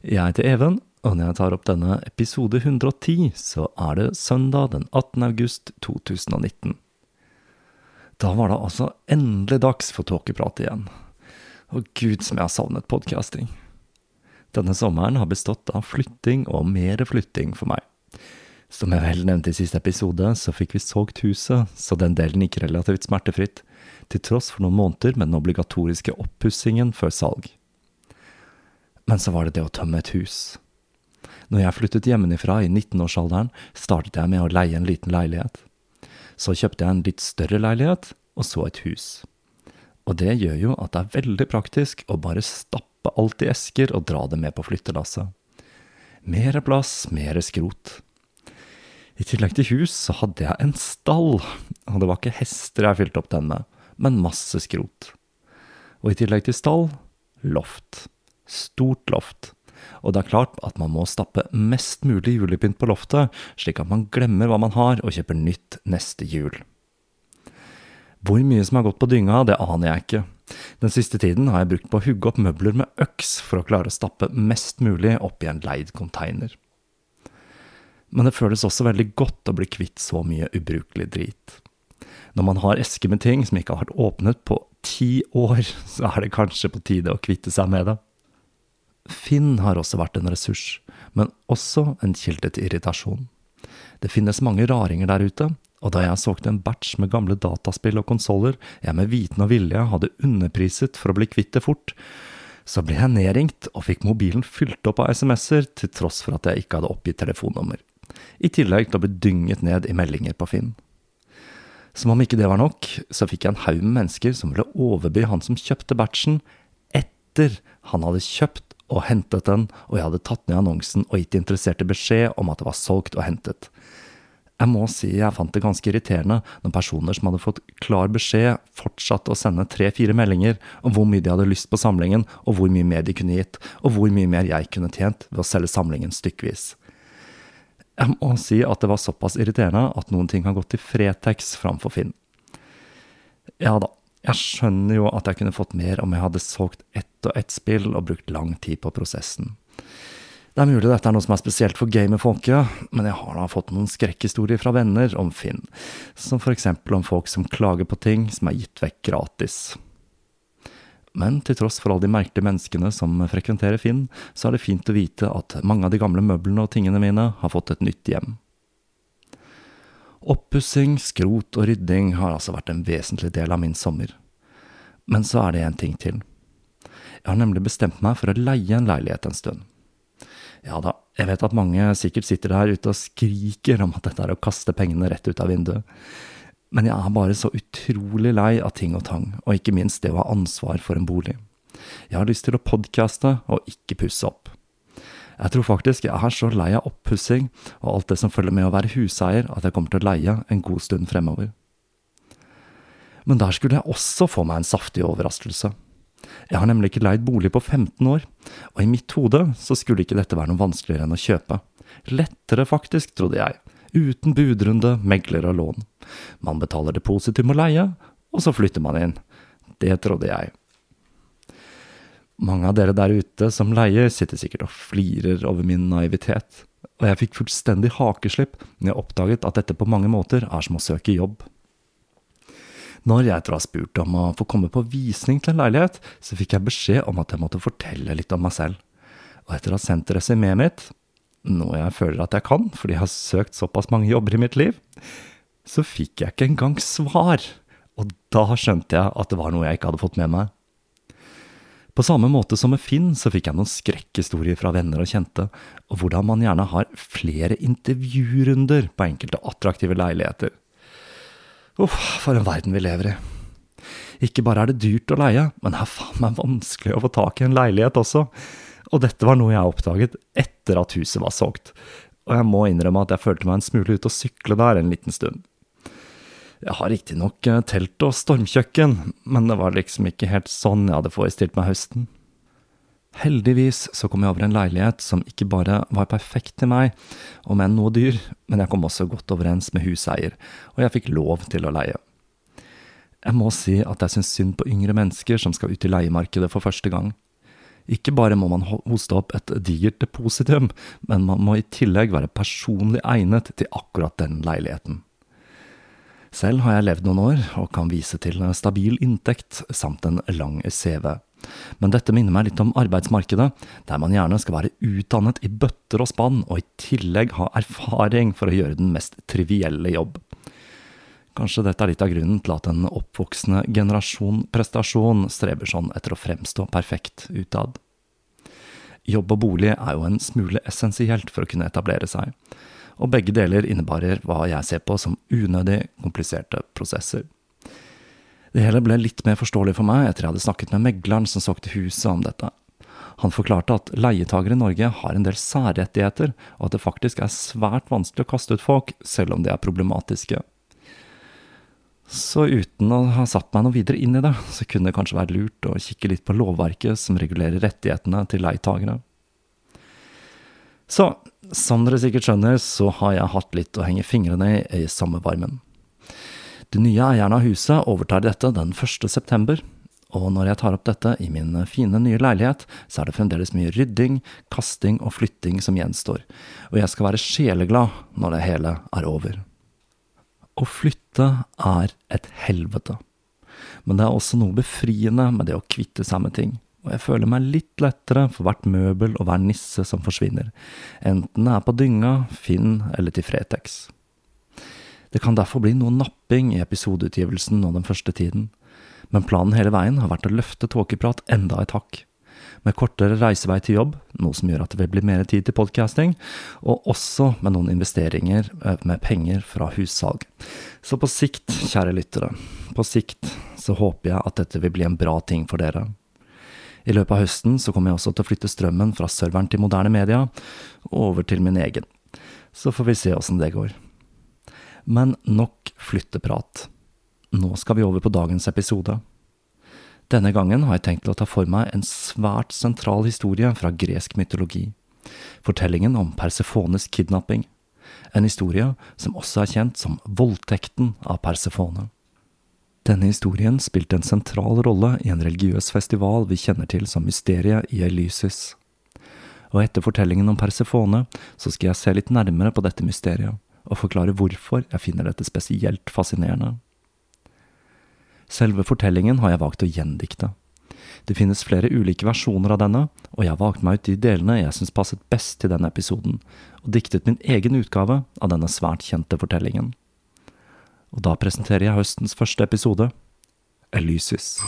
Jeg heter Even, og når jeg tar opp denne episode 110, så er det søndag den 18. august 2019. Da var det altså endelig dags for tåkeprat igjen. Å gud som jeg har savnet podkasting. Denne sommeren har bestått av flytting og mer flytting for meg. Som jeg vel nevnte i siste episode, så fikk vi solgt huset, så den delen gikk relativt smertefritt, til tross for noen måneder med den obligatoriske oppussingen før salg. Men så var det det å tømme et hus. Når jeg flyttet hjemmefra i 19-årsalderen, startet jeg med å leie en liten leilighet. Så kjøpte jeg en litt større leilighet, og så et hus. Og det gjør jo at det er veldig praktisk å bare stappe alt i esker og dra det med på flyttelasset. Mere plass, mere skrot. I tillegg til hus så hadde jeg en stall, og det var ikke hester jeg fylte opp den med men masse skrot. Og i tillegg til stall loft. Stort loft. Og det er klart at man må stappe mest mulig julepynt på loftet, slik at man glemmer hva man har og kjøper nytt neste jul. Hvor mye som har gått på dynga, det aner jeg ikke. Den siste tiden har jeg brukt på å hugge opp møbler med øks for å klare å stappe mest mulig oppi en leid container. Men det føles også veldig godt å bli kvitt så mye ubrukelig drit. Når man har esker med ting som ikke har vært åpnet på ti år, så er det kanskje på tide å kvitte seg med det. Finn har også vært en ressurs, men også en kilde til irritasjon. Det finnes mange raringer der ute, og da jeg solgte en batch med gamle dataspill og konsoller jeg med viten og vilje hadde underpriset for å bli kvitt det fort, så ble jeg nedringt og fikk mobilen fylt opp av SMS-er til tross for at jeg ikke hadde oppgitt telefonnummer, i tillegg til å bli dynget ned i meldinger på Finn. Som om ikke det var nok, så fikk jeg en haug med mennesker som ville overby han som kjøpte batchen, etter han hadde kjøpt og hentet den, og jeg hadde tatt ned annonsen og gitt interesserte beskjed om at det var solgt og hentet. Jeg må si jeg fant det ganske irriterende når personer som hadde fått klar beskjed, fortsatte å sende tre-fire meldinger om hvor mye de hadde lyst på samlingen, og hvor mye mer de kunne gitt, og hvor mye mer jeg kunne tjent ved å selge samlingen stykkevis. Jeg må si at det var såpass irriterende at noen ting har gått til Fretex framfor Finn. Ja da, jeg skjønner jo at jeg kunne fått mer om jeg hadde solgt ett og ett spill og brukt lang tid på prosessen. Det er mulig dette er noe som er spesielt for gamerfolket, men jeg har da fått noen skrekkhistorier fra venner om Finn, som eksempel om folk som klager på ting som er gitt vekk gratis. Men til tross for alle de merkelige menneskene som frekventerer Finn, så er det fint å vite at mange av de gamle møblene og tingene mine har fått et nytt hjem. Oppussing, skrot og rydding har altså vært en vesentlig del av min sommer. Men så er det en ting til. Jeg har nemlig bestemt meg for å leie en leilighet en stund. Ja da, jeg vet at mange sikkert sitter der ute og skriker om at dette er å kaste pengene rett ut av vinduet. Men jeg er bare så utrolig lei av ting og tang, og ikke minst det å ha ansvar for en bolig. Jeg har lyst til å podkaste og ikke pusse opp. Jeg tror faktisk jeg er så lei av oppussing og alt det som følger med å være huseier, at jeg kommer til å leie en god stund fremover. Men der skulle jeg også få meg en saftig overraskelse. Jeg har nemlig ikke leid bolig på 15 år, og i mitt hode så skulle ikke dette være noe vanskeligere enn å kjøpe. Lettere faktisk, trodde jeg. Uten budrunde, megler og lån. Man betaler depositum og leie, og så flytter man inn. Det trodde jeg. Mange av dere der ute som leier, sitter sikkert og flirer over min naivitet, og jeg fikk fullstendig hakeslipp når jeg oppdaget at dette på mange måter er som å søke jobb. Når jeg etter å ha spurt om å få komme på visning til en leilighet, så fikk jeg beskjed om at jeg måtte fortelle litt om meg selv. Og etter å ha sendt resumeet mitt, noe jeg føler at jeg kan, fordi jeg har søkt såpass mange jobber i mitt liv, så fikk jeg ikke engang svar. Og da skjønte jeg at det var noe jeg ikke hadde fått med meg. På samme måte som med Finn, så fikk jeg noen skrekkhistorier fra venner og kjente, og hvordan man gjerne har flere intervjurunder på enkelte attraktive leiligheter. Uff, for en verden vi lever i. Ikke bare er det dyrt å leie, men det er faen meg vanskelig å få tak i en leilighet også. Og dette var noe jeg oppdaget etter at huset var solgt. Og jeg må innrømme at jeg følte meg en smule ute å sykle der en liten stund. Jeg har riktignok eh, telt og stormkjøkken, men det var liksom ikke helt sånn jeg hadde forestilt meg høsten. Heldigvis så kom jeg over en leilighet som ikke bare var perfekt til meg, om enn noe dyr, men jeg kom også godt overens med huseier, og jeg fikk lov til å leie. Jeg må si at jeg syns synd på yngre mennesker som skal ut i leiemarkedet for første gang. Ikke bare må man hoste opp et digert depositum, men man må i tillegg være personlig egnet til akkurat den leiligheten. Selv har jeg levd noen år og kan vise til stabil inntekt samt en lang CV. Men dette minner meg litt om arbeidsmarkedet, der man gjerne skal være utdannet i bøtter og spann, og i tillegg ha erfaring for å gjøre den mest trivielle jobb. Kanskje dette er litt av grunnen til at en oppvoksende generasjon prestasjon streber sånn etter å fremstå perfekt utad. Jobb og bolig er jo en smule essensielt for å kunne etablere seg, og begge deler innebærer hva jeg ser på som unødig kompliserte prosesser. Det hele ble litt mer forståelig for meg etter jeg hadde snakket med megleren som solgte huset om dette. Han forklarte at leietagere i Norge har en del særrettigheter, og at det faktisk er svært vanskelig å kaste ut folk, selv om de er problematiske. Så uten å ha satt meg noe videre inn i det, så kunne det kanskje være lurt å kikke litt på lovverket som regulerer rettighetene til leietagere. Så, som dere sikkert skjønner, så har jeg hatt litt å henge fingrene i i sommervarmen. De nye eierne av huset overtar dette den 1. september, og når jeg tar opp dette i min fine nye leilighet, så er det fremdeles mye rydding, kasting og flytting som gjenstår, og jeg skal være sjeleglad når det hele er over. Å flytte er et helvete, men det er også noe befriende med det å kvitte seg med ting, og jeg føler meg litt lettere for hvert møbel og hver nisse som forsvinner, enten det er på dynga, Finn eller til Fretex. Det kan derfor bli noe napping i episodeutgivelsen nå den første tiden, men planen hele veien har vært å løfte Tåkeprat enda et hakk. Med kortere reisevei til jobb, noe som gjør at det vil bli mer tid til podcasting, og også med noen investeringer eh, med penger fra hussalg. Så på sikt, kjære lyttere, på sikt så håper jeg at dette vil bli en bra ting for dere. I løpet av høsten så kommer jeg også til å flytte strømmen fra serveren til moderne media over til min egen. Så får vi se åssen det går. Men nok flytteprat. Nå skal vi over på dagens episode. Denne gangen har jeg tenkt til å ta for meg en svært sentral historie fra gresk mytologi. Fortellingen om Persefones kidnapping. En historie som også er kjent som voldtekten av Persefone. Denne historien spilte en sentral rolle i en religiøs festival vi kjenner til som mysteriet i Elysis. Og etter fortellingen om Persefone så skal jeg se litt nærmere på dette mysteriet og forklare hvorfor jeg finner dette spesielt fascinerende. Selve fortellingen har jeg valgt å gjendikte. Det finnes flere ulike versjoner av denne, og jeg har valgt meg ut de delene jeg syns passet best til denne episoden, og diktet min egen utgave av denne svært kjente fortellingen. Og da presenterer jeg høstens første episode, Elysis.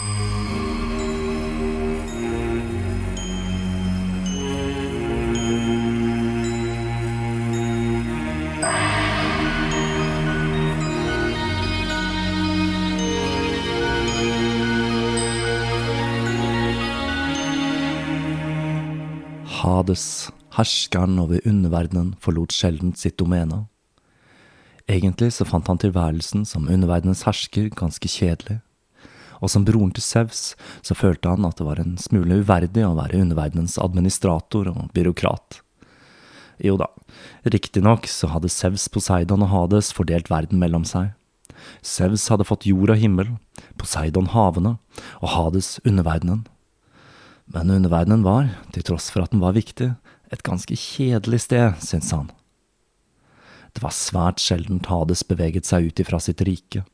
Hades, herskeren over underverdenen, forlot sjelden sitt domene Egentlig så fant han tilværelsen som underverdenens hersker ganske kjedelig, og som broren til Sevs så følte han at det var en smule uverdig å være underverdenens administrator og byråkrat. Jo da, riktignok så hadde Sevs, Poseidon og Hades fordelt verden mellom seg. Sevs hadde fått jord og himmel, Poseidon havene og Hades underverdenen. Men underverdenen var, til tross for at den var viktig, et ganske kjedelig sted, syntes han. Det var svært sjeldent Hades beveget seg ut ifra sitt rike,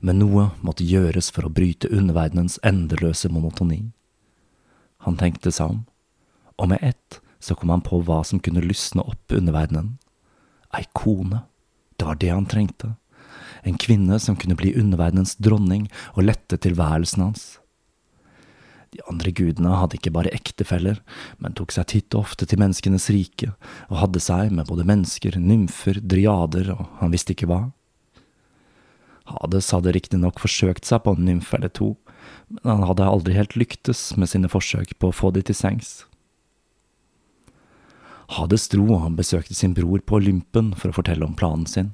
men noe måtte gjøres for å bryte underverdenens endeløse monotoni. Han tenkte seg om, og med ett så kom han på hva som kunne lysne opp underverdenen. Ei kone, det var det han trengte, en kvinne som kunne bli underverdenens dronning og lette tilværelsen hans. De andre gudene hadde ikke bare ektefeller, men tok seg titt og ofte til menneskenes rike, og hadde seg med både mennesker, nymfer, driader og han visste ikke hva. Hades hadde riktignok forsøkt seg på en nymfe eller to, men han hadde aldri helt lyktes med sine forsøk på å få de til sengs. Hades dro og han besøkte sin bror på Olympen for å fortelle om planen sin.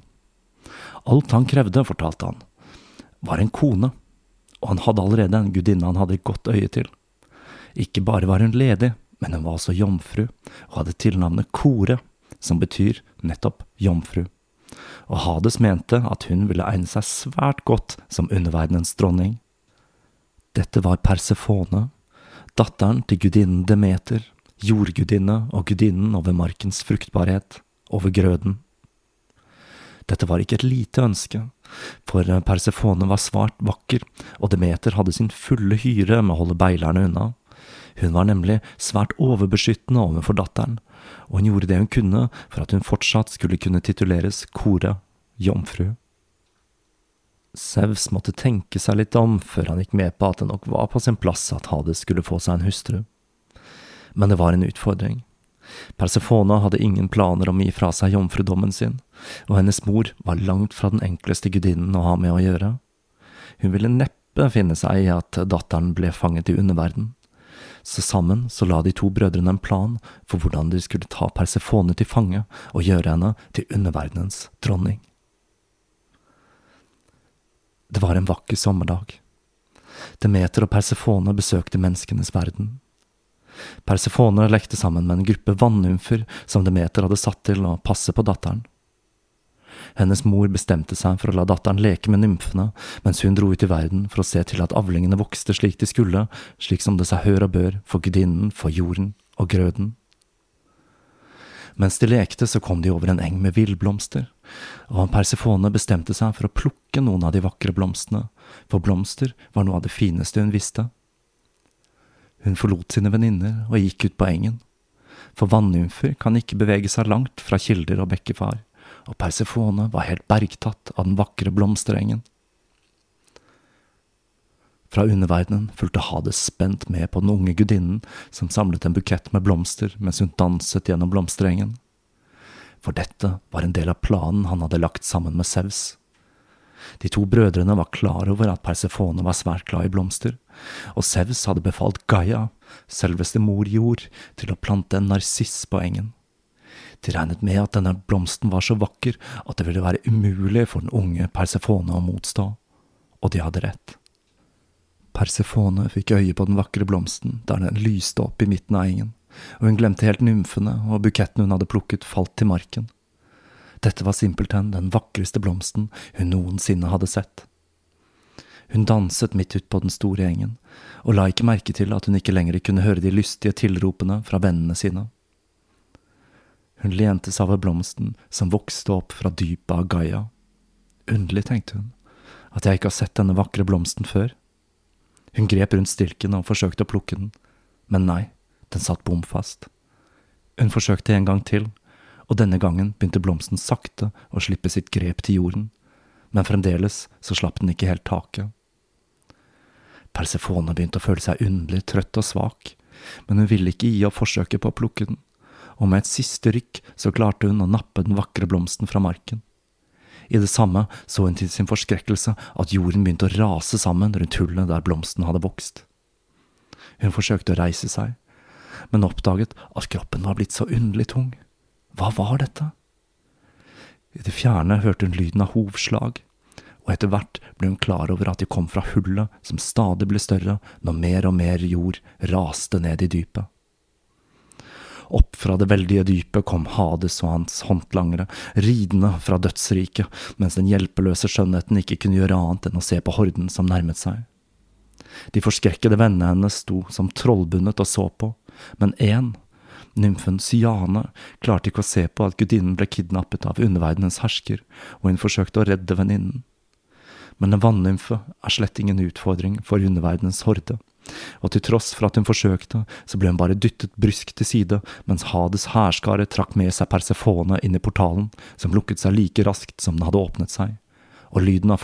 Alt han krevde, fortalte han, var en kone og han hadde allerede en gudinne han hadde godt øye til. Ikke bare var hun ledig, men hun var også jomfru, og hadde tilnavnet Kore, som betyr nettopp jomfru. Og Hades mente at hun ville egne seg svært godt som underverdenens dronning. Dette var Persefone, datteren til gudinnen Demeter, jordgudinne og gudinnen over markens fruktbarhet, over grøden. Dette var ikke et lite ønske, for Persefone var svart vakker, og Demeter hadde sin fulle hyre med å holde beilerne unna. Hun var nemlig svært overbeskyttende overfor datteren, og hun gjorde det hun kunne for at hun fortsatt skulle kunne tituleres Kore, jomfru. Sevs måtte tenke seg litt om før han gikk med på at det nok var på sin plass at Hades skulle få seg en hustru. Men det var en utfordring. Persefona hadde ingen planer om å gi fra seg jomfrudommen sin, og hennes mor var langt fra den enkleste gudinnen å ha med å gjøre. Hun ville neppe finne seg i at datteren ble fanget i underverden. Så sammen så la de to brødrene en plan for hvordan de skulle ta Persefone til fange og gjøre henne til underverdenens dronning. Det var en vakker sommerdag. Demeter og Persefone besøkte menneskenes verden. Persefone lekte sammen med en gruppe vannymfer som Demeter hadde satt til å passe på datteren. Hennes mor bestemte seg for å la datteren leke med nymfene, mens hun dro ut i verden for å se til at avlingene vokste slik de skulle, slik som det seg hør og bør for gudinnen, for jorden og grøden. Mens de lekte, så kom de over en eng med villblomster, og Persefone bestemte seg for å plukke noen av de vakre blomstene, for blomster var noe av det fineste hun visste. Hun forlot sine venninner og gikk ut på engen. For vannymfer kan ikke bevege seg langt fra kilder og bekkefar, og Persefone var helt bergtatt av den vakre blomsterengen. Fra underverdenen fulgte Hades spent med på den unge gudinnen som samlet en bukett med blomster mens hun danset gjennom blomsterengen. For dette var en del av planen han hadde lagt sammen med Sevs. De to brødrene var klar over at Persefone var svært glad i blomster, og Sevs hadde befalt Gaia, selveste mor jord, til å plante en narsiss på engen. De regnet med at denne blomsten var så vakker at det ville være umulig for den unge Persefone å motstå, og de hadde rett. Persefone fikk øye på den vakre blomsten der den lyste opp i midten av engen, og hun glemte helt nymfene, og buketten hun hadde plukket, falt til marken. Dette var simpelthen den vakreste blomsten hun noensinne hadde sett. Hun danset midt ut på den store gjengen, og la ikke merke til at hun ikke lenger kunne høre de lystige tilropene fra vennene sine. Hun lente seg over blomsten som vokste opp fra dypet av Gaia. Underlig, tenkte hun, at jeg ikke har sett denne vakre blomsten før. Hun grep rundt stilken og forsøkte å plukke den, men nei, den satt bom fast. Hun forsøkte en gang til, og denne gangen begynte blomsten sakte å slippe sitt grep til jorden, men fremdeles så slapp den ikke helt taket. Persefone begynte å føle seg underlig trøtt og svak, men hun ville ikke gi opp forsøket på å plukke den, og med et siste rykk så klarte hun å nappe den vakre blomsten fra marken. I det samme så hun til sin forskrekkelse at jorden begynte å rase sammen rundt hullet der blomsten hadde vokst. Hun forsøkte å reise seg, men oppdaget at kroppen var blitt så underlig tung. Hva var dette? I det fjerne hørte hun lyden av hovslag, og etter hvert ble hun klar over at de kom fra hullet som stadig ble større når mer og mer jord raste ned i dypet. Opp fra det veldige dypet kom Hades og hans håndlangere, ridende fra dødsriket, mens den hjelpeløse skjønnheten ikke kunne gjøre annet enn å se på horden som nærmet seg. De forskrekkede vennene hennes sto som trollbundet og så på, men én, nymfen Syane, klarte ikke å se på at gudinnen ble kidnappet av underverdenens hersker, og hun forsøkte å redde venninnen. Men en vannymfe er slett ingen utfordring for underverdenens horde og til tross for at hun forsøkte, så ble hun bare dyttet bryskt til side, mens Hades hærskare trakk med seg Persefone inn i portalen, som lukket seg like raskt som den hadde åpnet seg, og lyden av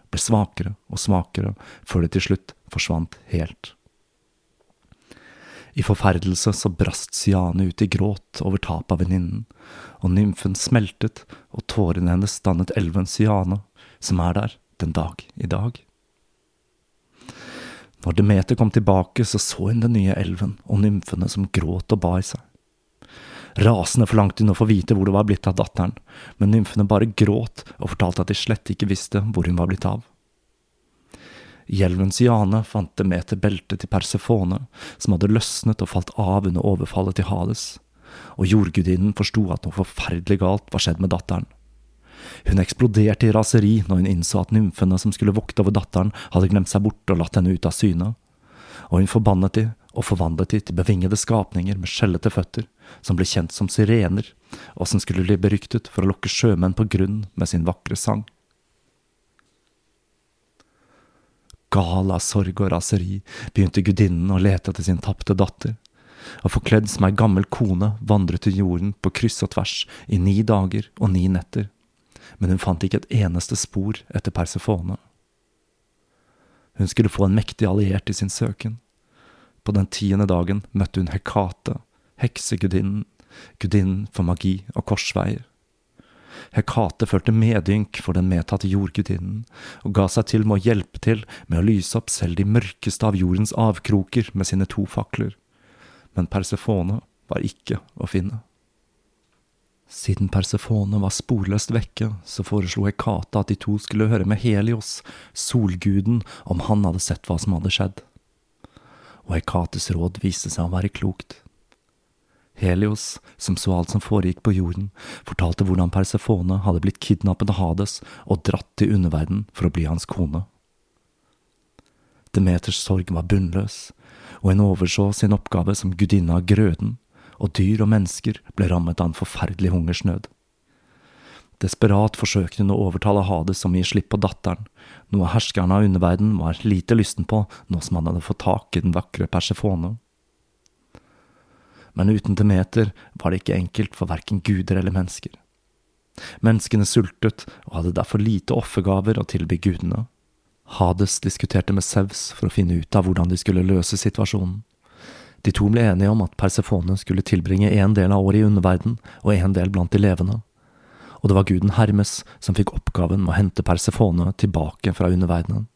Ble svakere og svakere før det til slutt forsvant helt. I forferdelse så brast Siane ut i gråt over tapet av venninnen, og nymfen smeltet, og tårene hennes dannet elven Siane, som er der den dag i dag. Når Demeter kom tilbake, så så hun den nye elven og nymfene som gråt og ba i seg. Rasende forlangte hun å få vite hvor det var blitt av datteren, men nymfene bare gråt og fortalte at de slett ikke visste hvor hun var blitt av. I elven Siane fant Demeter beltet til Persefone, som hadde løsnet og falt av under overfallet til Hades, og jordgudinnen forsto at noe forferdelig galt var skjedd med datteren. Hun eksploderte i raseri når hun innså at nymfene som skulle vokte over datteren, hadde glemt seg bort og latt henne ut av syne, og hun forbannet de og forvandlet de til bevingede skapninger med skjellete føtter, som ble kjent som sirener, og som skulle bli beryktet for å lokke sjømenn på grunn med sin vakre sang. Gal av sorg og raseri begynte gudinnen å lete etter sin tapte datter, og forkledd som ei gammel kone vandret til jorden på kryss og tvers i ni dager og ni netter, men hun fant ikke et eneste spor etter Persefone. Hun skulle få en mektig alliert i sin søken. På den tiende dagen møtte hun Hekate, heksegudinnen, gudinnen for magi og korsveier. Hekate følte medynk for den medtatte jordgudinnen, og ga seg til med å hjelpe til med å lyse opp selv de mørkeste av jordens avkroker med sine to fakler, men Persefone var ikke å finne. Siden Persefone var sporløst vekke, så foreslo Hekate at de to skulle høre med Helios, solguden, om han hadde sett hva som hadde skjedd. Og Hekates råd viste seg å være klokt. Helios, som så alt som foregikk på jorden, fortalte hvordan Persefone hadde blitt kidnappet av Hades og dratt til underverden for å bli hans kone. Demeters sorg var bunnløs, og hun overså sin oppgave som gudinne av grøden, og dyr og mennesker ble rammet av en forferdelig hungersnød. Desperat forsøkte hun å overtale Hades om å gi slipp på datteren, noe herskerne av underverden var lite lysten på nå som han hadde fått tak i den vakre Persefone men uten Demeter var det ikke enkelt for verken guder eller mennesker. Menneskene sultet og hadde derfor lite offergaver å tilby gudene. Hades diskuterte med Sevs for å finne ut av hvordan de skulle løse situasjonen. De to ble enige om at Persefone skulle tilbringe en del av året i underverden og en del blant de levende. Og det var guden Hermes som fikk oppgaven med å hente Persefone tilbake fra underverdenen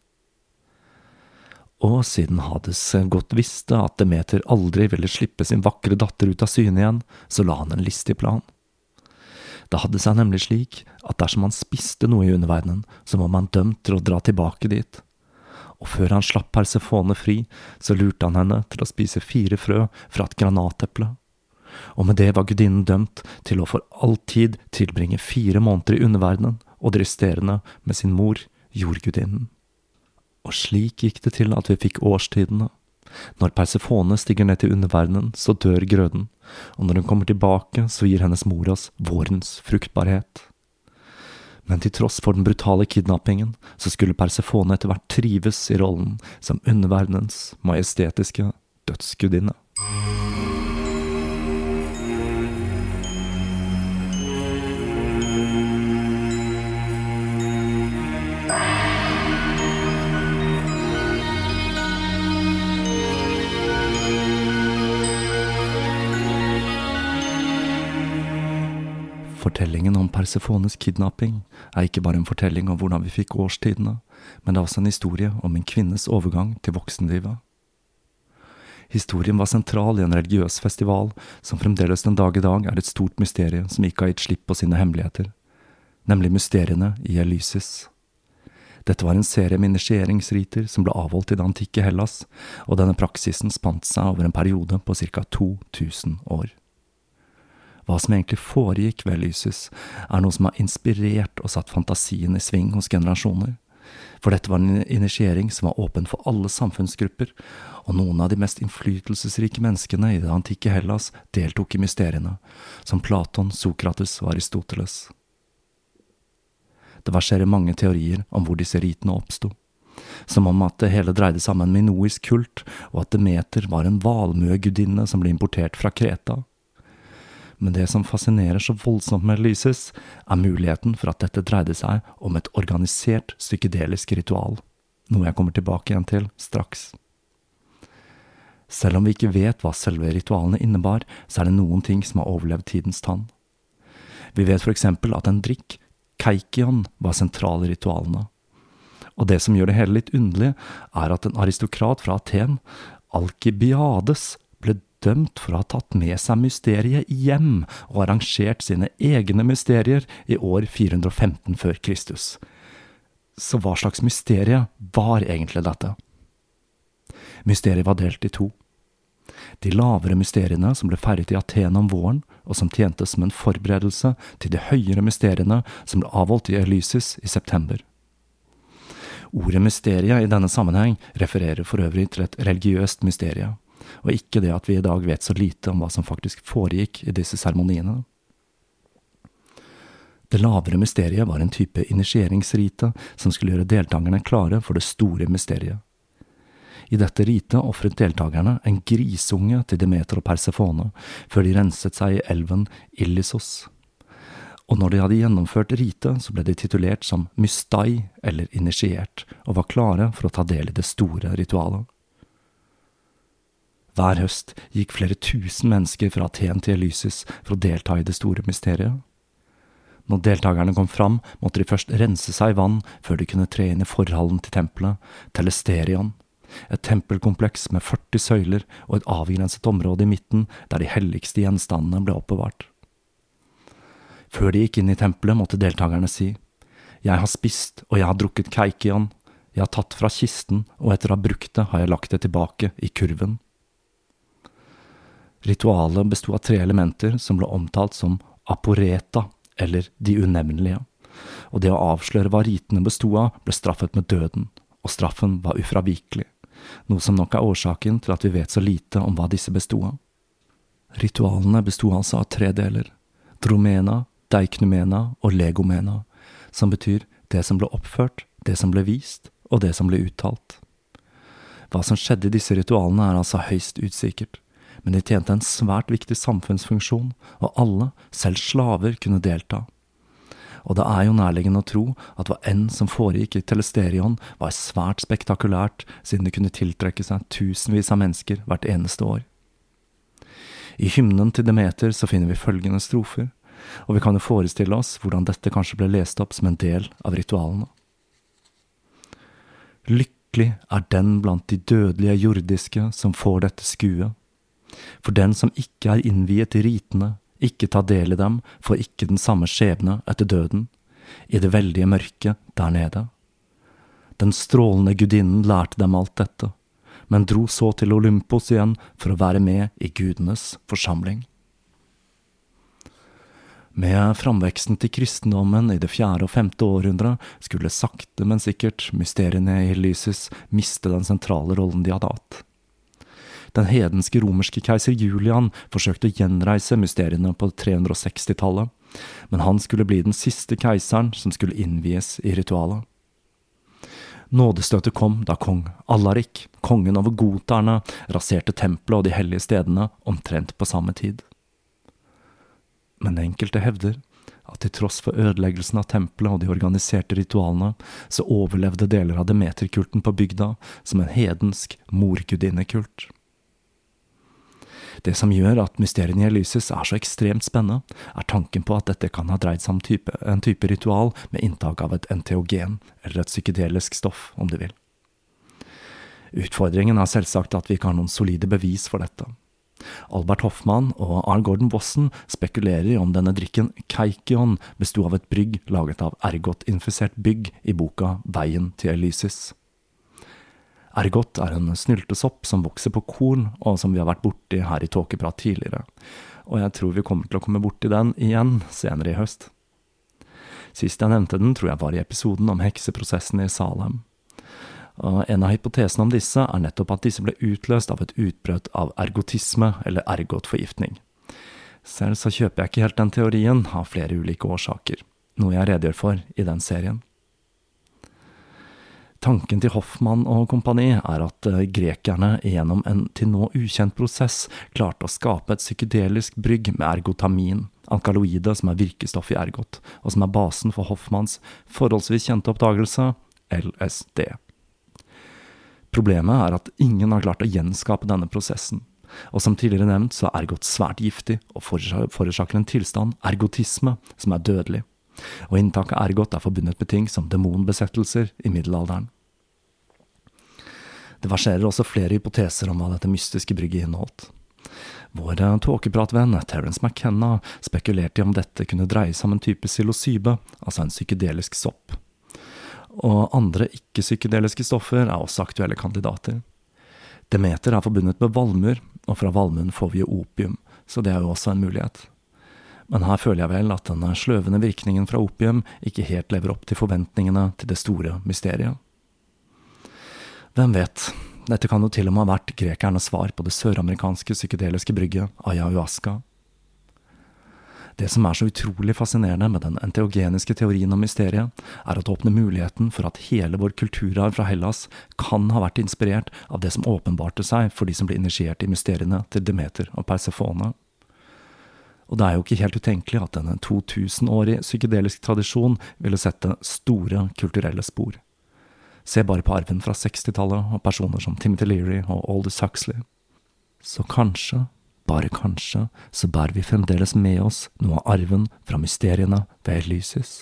og siden Hades godt visste at Demeter aldri ville slippe sin vakre datter ut av syne igjen, så la han en listig plan. Det hadde seg nemlig slik at dersom han spiste noe i underverdenen, så var man dømt til å dra tilbake dit. og før han slapp Persefone fri, så lurte han henne til å spise fire frø fra et granateple. Og med det var gudinnen dømt til å for alltid tilbringe fire måneder i underverdenen, og det resterende med sin mor, jordgudinnen. Og slik gikk det til at vi fikk årstidene. Når Persefone stiger ned til underverdenen, så dør grøden, og når hun kommer tilbake, så gir hennes mor oss vårens fruktbarhet. Men til tross for den brutale kidnappingen, så skulle Persefone etter hvert trives i rollen som underverdenens majestetiske dødsgudinne. Fortellingen om Persefones kidnapping er ikke bare en fortelling om hvordan vi fikk årstidene, men det er også en historie om en kvinnes overgang til voksenlivet. Historien var sentral i en religiøs festival som fremdeles den dag i dag er et stort mysterium som ikke har gitt slipp på sine hemmeligheter, nemlig mysteriene i Elysis. Dette var en serie med initieringsriter som ble avholdt i det antikke Hellas, og denne praksisen spant seg over en periode på ca. 2000 år. Hva som egentlig foregikk ved Lysis, er noe som har inspirert og satt fantasien i sving hos generasjoner. For dette var en initiering som var åpen for alle samfunnsgrupper, og noen av de mest innflytelsesrike menneskene i det antikke Hellas deltok i mysteriene, som Platon, Sokrates og Aristoteles. Det verserer mange teorier om hvor disse ritene oppsto som om at det hele dreide seg om en minoisk kult, og at Demeter var en valmuegudinne som ble importert fra Kreta men det som fascinerer så voldsomt med Lysis, er muligheten for at dette dreide seg om et organisert psykedelisk ritual, noe jeg kommer tilbake igjen til straks. Selv om vi ikke vet hva selve ritualene innebar, så er det noen ting som har overlevd tidens tann. Vi vet eksempel at en drikk, kaikion, var sentral i ritualene. Og det som gjør det hele litt underlig, er at en aristokrat fra Aten, Alkibiades, dømt for å ha tatt med seg mysteriet hjem og arrangert sine egne mysterier i år 415 før Kristus. Så hva slags mysterie var egentlig dette? Mysteriet var delt i to. De lavere mysteriene som ble feiret i Aten om våren, og som tjente som en forberedelse til de høyere mysteriene som ble avholdt i Elysis i september. Ordet mysterie i denne sammenheng refererer for øvrig til et religiøst mysterium og ikke det at vi i dag vet så lite om hva som faktisk foregikk i disse seremoniene. Det lavere mysteriet var en type initieringsrite som skulle gjøre deltakerne klare for det store mysteriet. I dette ritet ofret deltakerne en grisunge til Demeter og Persefone før de renset seg i elven Illisos. Og når de hadde gjennomført ritet, så ble de titulert som mystai, eller initiert, og var klare for å ta del i det store ritualet. Hver høst gikk flere tusen mennesker fra Aten til Elysis for å delta i det store mysteriet. Når deltakerne kom fram, måtte de først rense seg i vann før de kunne tre inn i forhallen til tempelet, Telesterion, et tempelkompleks med 40 søyler og et avgrenset område i midten der de helligste gjenstandene ble oppbevart. Før de gikk inn i tempelet, måtte deltakerne si, Jeg har spist og jeg har drukket kaikion, jeg har tatt fra kisten, og etter å ha brukt det har jeg lagt det tilbake i kurven. Ritualet besto av tre elementer som ble omtalt som aporeta, eller de unevnelige, og det å avsløre hva ritene besto av, ble straffet med døden, og straffen var ufravikelig, noe som nok er årsaken til at vi vet så lite om hva disse besto av. Ritualene besto altså av tre deler, dromena, deiknumena og legomena, som betyr det som ble oppført, det som ble vist, og det som ble uttalt. Hva som skjedde i disse ritualene er altså høyst utsikkert men de tjente en svært viktig samfunnsfunksjon, og alle, selv slaver, kunne delta. Og det er jo nærliggende å tro at hva enn som foregikk i Telesterion, var svært spektakulært, siden det kunne tiltrekke seg tusenvis av mennesker hvert eneste år. I hymnen til Demeter så finner vi følgende strofer, og vi kan jo forestille oss hvordan dette kanskje ble lest opp som en del av ritualene. Lykkelig er den blant de dødelige jordiske som får dette skuet, for den som ikke er innviet i ritene, ikke tar del i dem, får ikke den samme skjebne etter døden, i det veldige mørket der nede. Den strålende gudinnen lærte dem alt dette, men dro så til Olympos igjen for å være med i gudenes forsamling. Med framveksten til kristendommen i det fjerde og femte århundret skulle sakte, men sikkert mysteriene i Elysis miste den sentrale rollen de hadde hatt. Den hedenske romerske keiser Julian forsøkte å gjenreise mysteriene på 360-tallet, men han skulle bli den siste keiseren som skulle innvies i ritualet. Nådestøtet kom da kong Allarik, kongen over goterne, raserte tempelet og de hellige stedene omtrent på samme tid. Men enkelte hevder at til tross for ødeleggelsen av tempelet og de organiserte ritualene, så overlevde deler av demeterkulten på bygda som en hedensk morgudinnekult. Det som gjør at mysteriene i Elysis er så ekstremt spennende, er tanken på at dette kan ha dreid seg om type, en type ritual med inntak av et enteogen, eller et psykedelisk stoff, om du vil. Utfordringen er selvsagt at vi ikke har noen solide bevis for dette. Albert Hoffmann og Arn Gordon Wasson spekulerer i om denne drikken Keikion besto av et brygg laget av ergot-infisert bygg i boka Veien til Elysis. Ergot er en snyltesopp som vokser på korn, og som vi har vært borti her i Tåkeprat tidligere, og jeg tror vi kommer til å komme borti den igjen senere i høst. Sist jeg nevnte den, tror jeg var i episoden om hekseprosessen i Salem. Og en av hypotesene om disse er nettopp at disse ble utløst av et utbrudd av ergotisme eller ergotforgiftning. Selv så kjøper jeg ikke helt den teorien, av flere ulike årsaker, noe jeg redegjør for i den serien. Tanken til Hoffmann og kompani er at eh, grekerne gjennom en til nå ukjent prosess klarte å skape et psykedelisk brygg med ergotamin, alkaloide som er virkestoff i ergot, og som er basen for Hoffmanns forholdsvis kjente oppdagelse, LSD. Problemet er at ingen har klart å gjenskape denne prosessen. Og som tidligere nevnt, så er ergot svært giftig og forårsaker en tilstand, ergotisme, som er dødelig. Og inntak av ergot er forbundet med ting som demonbesettelser i middelalderen. Det verserer også flere hypoteser om hva dette mystiske brygget inneholdt. Vår tåkepratvenn Terence McKenna spekulerte i om dette kunne dreie seg om en type psilocybe, altså en psykedelisk sopp og andre ikke-psykedeliske stoffer er også aktuelle kandidater. Demeter er forbundet med valmuer, og fra valmuen får vi jo opium, så det er jo også en mulighet. Men her føler jeg vel at denne sløvende virkningen fra opium ikke helt lever opp til forventningene til det store mysteriet. Hvem vet, dette kan jo til og med ha vært grekernes svar på det søramerikanske psykedeliske brygget ayahuasca. Det som er så utrolig fascinerende med den enteogeniske teorien om mysteriet, er at det åpner muligheten for at hele vår kulturarv fra Hellas kan ha vært inspirert av det som åpenbarte seg for de som ble initiert i mysteriene til Demeter og Persefone. Og det er jo ikke helt utenkelig at en 2000-årig psykedelisk tradisjon ville sette store kulturelle spor. Se bare på arven fra 60-tallet og personer som Timothy Leary og Aldous Huxley. Så kanskje bare kanskje så bærer vi fremdeles med oss noe av arven fra mysteriene ved Elysis.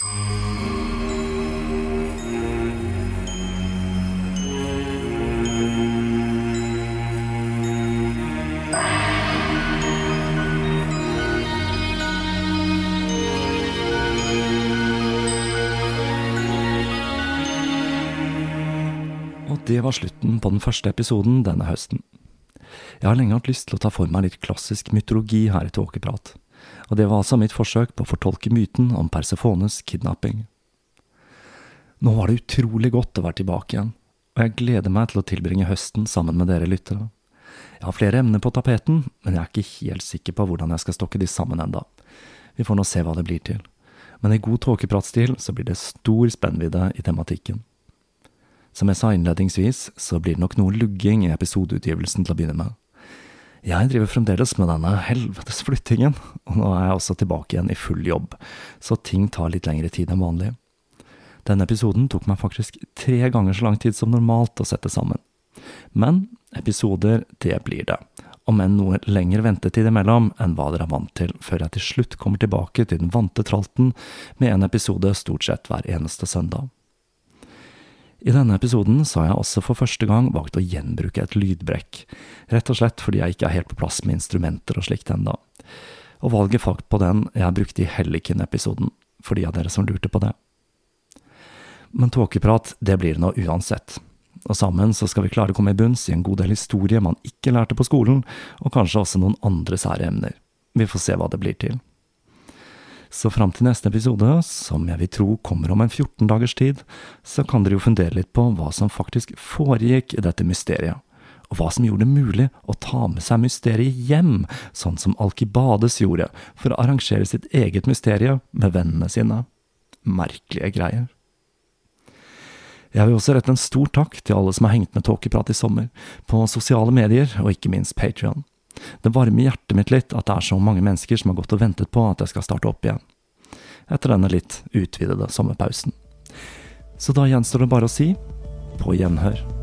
Det var slutten på den første episoden denne høsten. Jeg har lenge hatt lyst til å ta for meg litt klassisk mytologi her i Tåkeprat, og det var altså mitt forsøk på å fortolke myten om Persefones kidnapping. Nå var det utrolig godt å være tilbake igjen, og jeg gleder meg til å tilbringe høsten sammen med dere lyttere. Jeg har flere emner på tapeten, men jeg er ikke helt sikker på hvordan jeg skal stokke de sammen enda. Vi får nå se hva det blir til. Men i god tåkepratstil så blir det stor spennvidde i tematikken. Som jeg sa innledningsvis, så blir det nok noe lugging i episodeutgivelsen til å begynne med. Jeg driver fremdeles med denne helvetes flyttingen, og nå er jeg også tilbake igjen i full jobb, så ting tar litt lengre tid enn vanlig. Denne episoden tok meg faktisk tre ganger så lang tid som normalt å sette sammen. Men episoder, det blir det, om enn noe lengre ventetid imellom enn hva dere er vant til, før jeg til slutt kommer tilbake til den vante tralten med en episode stort sett hver eneste søndag. I denne episoden så har jeg også for første gang valgt å gjenbruke et lydbrekk, rett og slett fordi jeg ikke er helt på plass med instrumenter og slikt ennå. Og valget falt på den jeg brukte i Helliken-episoden, for de av dere som lurte på det. Men tåkeprat, det blir det nå uansett. Og sammen så skal vi klare å komme i bunns i en god del historie man ikke lærte på skolen, og kanskje også noen andre sære emner. Vi får se hva det blir til. Så fram til neste episode, som jeg vil tro kommer om en 14 dagers tid, så kan dere jo fundere litt på hva som faktisk foregikk i dette mysteriet, og hva som gjorde det mulig å ta med seg mysteriet hjem, sånn som Alkibades gjorde, for å arrangere sitt eget mysterie med vennene sine. Merkelige greier. Jeg vil også rette en stor takk til alle som har hengt med Tåkeprat i sommer, på sosiale medier og ikke minst Patrion. Det varmer hjertet mitt litt at det er så mange mennesker som har gått og ventet på at jeg skal starte opp igjen, etter denne litt utvidede sommerpausen. Så da gjenstår det bare å si på gjenhør.